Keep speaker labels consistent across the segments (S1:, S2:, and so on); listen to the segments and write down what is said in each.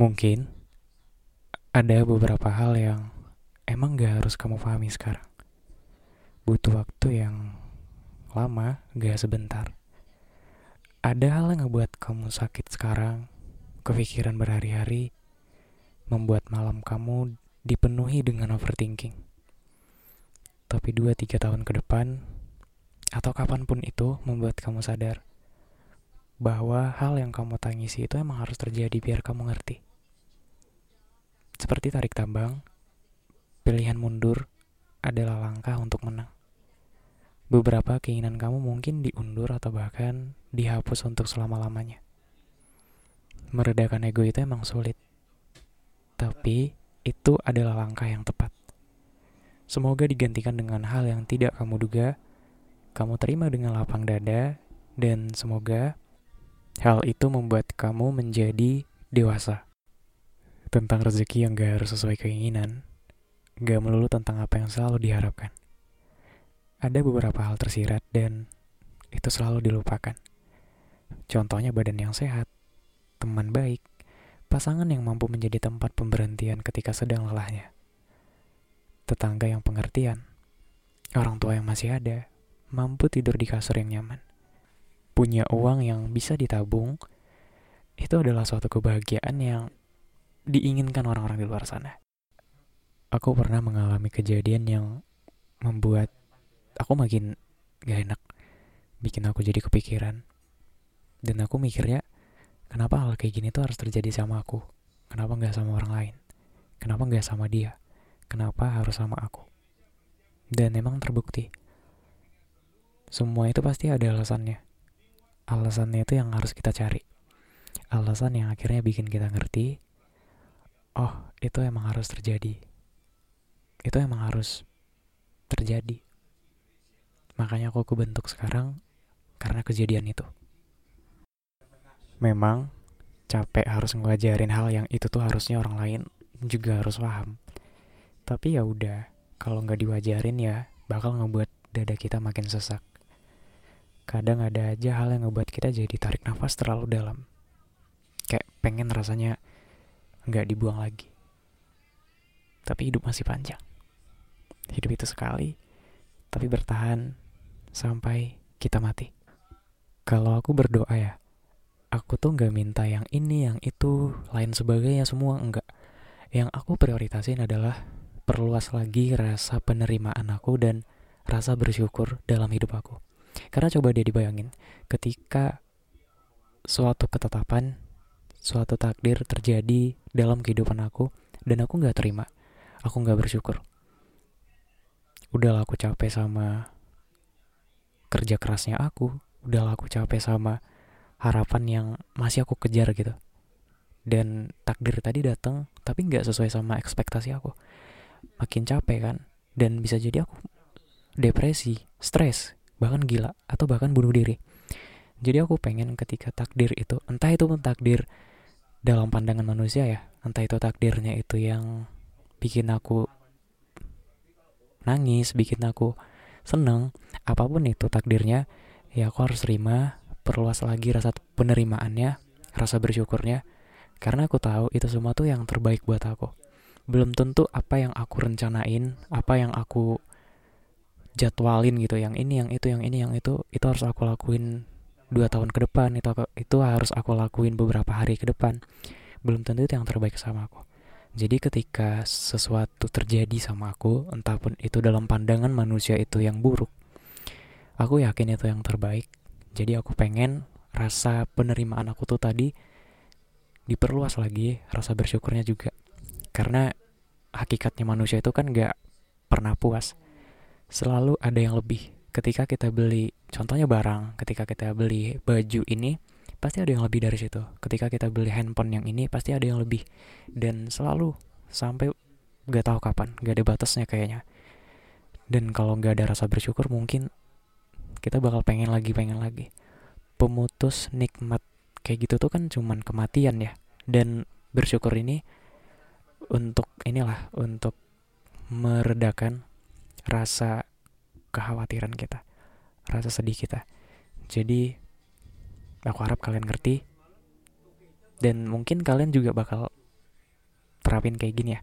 S1: Mungkin ada beberapa hal yang emang gak harus kamu pahami sekarang. Butuh waktu yang lama, gak sebentar. Ada hal yang ngebuat kamu sakit sekarang, kepikiran berhari-hari, membuat malam kamu dipenuhi dengan overthinking. Tapi 2-3 tahun ke depan, atau kapan pun itu membuat kamu sadar bahwa hal yang kamu tangisi itu emang harus terjadi biar kamu ngerti. Seperti tarik tambang, pilihan mundur adalah langkah untuk menang. Beberapa keinginan kamu mungkin diundur atau bahkan dihapus untuk selama-lamanya. Meredakan ego itu emang sulit. Tapi itu adalah langkah yang tepat. Semoga digantikan dengan hal yang tidak kamu duga, kamu terima dengan lapang dada, dan semoga hal itu membuat kamu menjadi dewasa tentang rezeki yang gak harus sesuai keinginan, gak melulu tentang apa yang selalu diharapkan. Ada beberapa hal tersirat dan itu selalu dilupakan. Contohnya badan yang sehat, teman baik, pasangan yang mampu menjadi tempat pemberhentian ketika sedang lelahnya, tetangga yang pengertian, orang tua yang masih ada, mampu tidur di kasur yang nyaman, punya uang yang bisa ditabung, itu adalah suatu kebahagiaan yang diinginkan orang-orang di luar sana. Aku pernah mengalami kejadian yang membuat aku makin gak enak, bikin aku jadi kepikiran. Dan aku mikirnya, kenapa hal kayak gini tuh harus terjadi sama aku? Kenapa gak sama orang lain? Kenapa gak sama dia? Kenapa harus sama aku? Dan emang terbukti. Semua itu pasti ada alasannya. Alasannya itu yang harus kita cari. Alasan yang akhirnya bikin kita ngerti oh itu emang harus terjadi. Itu emang harus terjadi. Makanya aku kebentuk sekarang karena kejadian itu. Memang capek harus ngajarin hal yang itu tuh harusnya orang lain juga harus paham. Tapi ya udah kalau nggak diwajarin ya bakal ngebuat dada kita makin sesak. Kadang ada aja hal yang ngebuat kita jadi tarik nafas terlalu dalam. Kayak pengen rasanya nggak dibuang lagi. Tapi hidup masih panjang. Hidup itu sekali, tapi bertahan sampai kita mati. Kalau aku berdoa ya, aku tuh nggak minta yang ini, yang itu, lain sebagainya semua enggak. Yang aku prioritasin adalah perluas lagi rasa penerimaan aku dan rasa bersyukur dalam hidup aku. Karena coba dia dibayangin, ketika suatu ketetapan suatu takdir terjadi dalam kehidupan aku dan aku nggak terima. Aku nggak bersyukur. Udahlah aku capek sama kerja kerasnya aku. Udahlah aku capek sama harapan yang masih aku kejar gitu. Dan takdir tadi datang tapi nggak sesuai sama ekspektasi aku. Makin capek kan? Dan bisa jadi aku depresi stres bahkan gila atau bahkan bunuh diri. Jadi aku pengen ketika takdir itu entah itu pun takdir dalam pandangan manusia ya. Entah itu takdirnya itu yang bikin aku nangis bikin aku seneng apa pun itu takdirnya ya aku harus terima perluas lagi rasa penerimaannya rasa bersyukurnya. Karena aku tahu itu semua tuh yang terbaik buat aku. Belum tentu apa yang aku rencanain apa yang aku jadwalin gitu yang ini yang itu yang ini yang itu itu harus aku lakuin dua tahun ke depan itu itu harus aku lakuin beberapa hari ke depan. Belum tentu itu yang terbaik sama aku. Jadi ketika sesuatu terjadi sama aku entah pun itu dalam pandangan manusia itu yang buruk aku yakin itu yang terbaik. Jadi aku pengen rasa penerimaan aku tuh tadi diperluas lagi rasa bersyukurnya juga. Karena hakikatnya manusia itu kan gak pernah puas. Selalu ada yang lebih ketika kita beli contohnya barang ketika kita beli baju ini pasti ada yang lebih dari situ. Ketika kita beli handphone yang ini pasti ada yang lebih. Dan selalu sampai gak tahu kapan gak ada batasnya kayaknya. Dan kalau gak ada rasa bersyukur mungkin kita bakal pengen lagi pengen lagi. Pemutus nikmat kayak gitu tuh kan cuman kematian ya. Dan bersyukur ini untuk inilah untuk meredakan rasa kekhawatiran kita rasa sedih kita. Jadi aku harap kalian ngerti. Dan mungkin kalian juga bakal terapin kayak gini ya.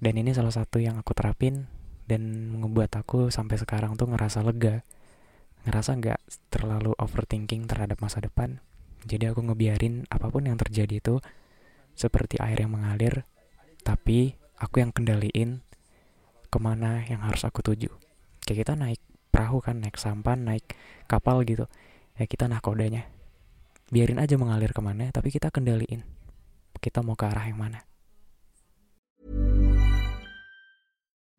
S1: Dan ini salah satu yang aku terapin dan membuat aku sampai sekarang tuh ngerasa lega. Ngerasa nggak terlalu overthinking terhadap masa depan. Jadi aku ngebiarin apa pun yang terjadi itu seperti air yang mengalir tapi aku yang kendaliin ke mana yang harus aku tuju kita naik perahu kan naik sampan naik kapal gitu ya kita nahkodanya biarin aja mengalir ke mana tapi kita kendaliin kita mau ke arah yang mana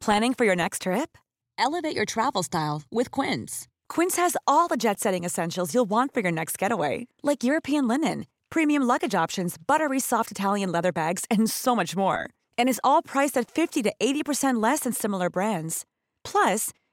S2: Planning for your next trip? Elevate your travel style with Quince. Quince has all the jet setting essentials you'll want for your next getaway, like European linen, premium luggage options, buttery soft Italian leather bags, and so much more. And is all priced at 50 to 80% less than similar brands. Plus,